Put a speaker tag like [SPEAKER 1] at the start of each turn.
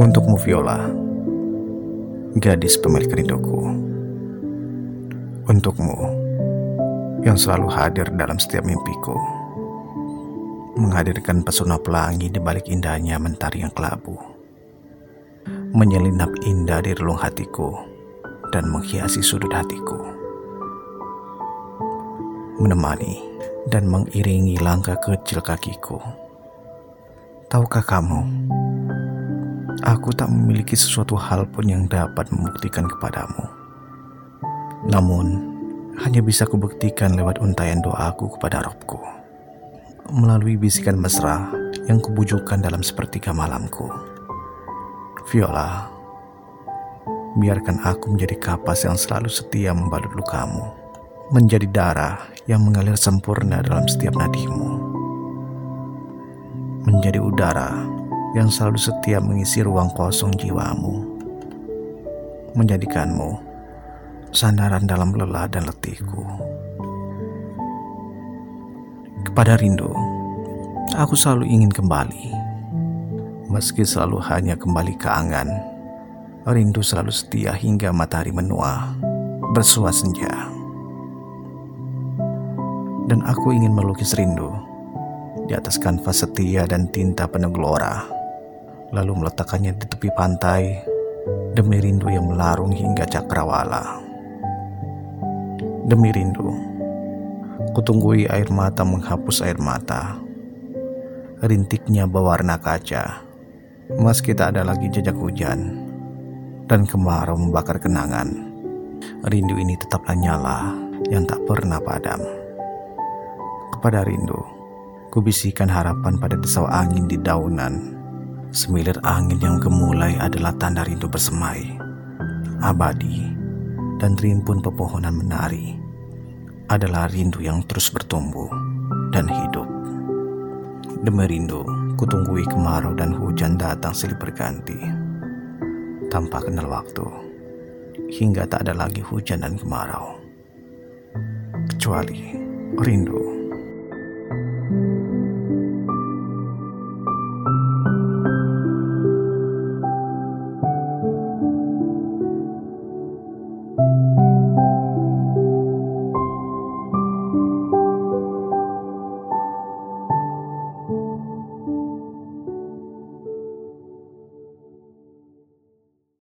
[SPEAKER 1] Viola, gadis pemilik rinduku. Untukmu yang selalu hadir dalam setiap mimpiku, menghadirkan pesona pelangi di balik indahnya mentari yang kelabu, menyelinap indah di relung hatiku dan menghiasi sudut hatiku, menemani dan mengiringi langkah kecil kakiku. Tahukah kamu? Aku tak memiliki sesuatu hal pun yang dapat membuktikan kepadamu. Namun, hanya bisa kubuktikan lewat untayan doaku kepada Robku. Melalui bisikan mesra yang kubujukan dalam sepertiga malamku. Viola, biarkan aku menjadi kapas yang selalu setia membalut lukamu. Menjadi darah yang mengalir sempurna dalam setiap nadimu. Menjadi udara yang selalu setia mengisi ruang kosong jiwamu, menjadikanmu sandaran dalam lelah dan letihku. Kepada rindu, aku selalu ingin kembali, meski selalu hanya kembali ke angan. Rindu selalu setia hingga matahari menua, bersua senja. Dan aku ingin melukis rindu di atas kanvas setia dan tinta penuh gelora lalu meletakkannya di tepi pantai demi rindu yang melarung hingga cakrawala. Demi rindu, kutunggui air mata menghapus air mata. Rintiknya berwarna kaca, meski tak ada lagi jejak hujan, dan kemarau membakar kenangan. Rindu ini tetaplah nyala yang tak pernah padam. Kepada rindu, kubisikan harapan pada desau angin di daunan Semilir angin yang gemulai adalah tanda rindu bersemai, abadi, dan rimpun pepohonan menari adalah rindu yang terus bertumbuh dan hidup. Demi rindu, kutunggui kemarau dan hujan datang silih berganti. Tanpa kenal waktu, hingga tak ada lagi hujan dan kemarau. Kecuali rindu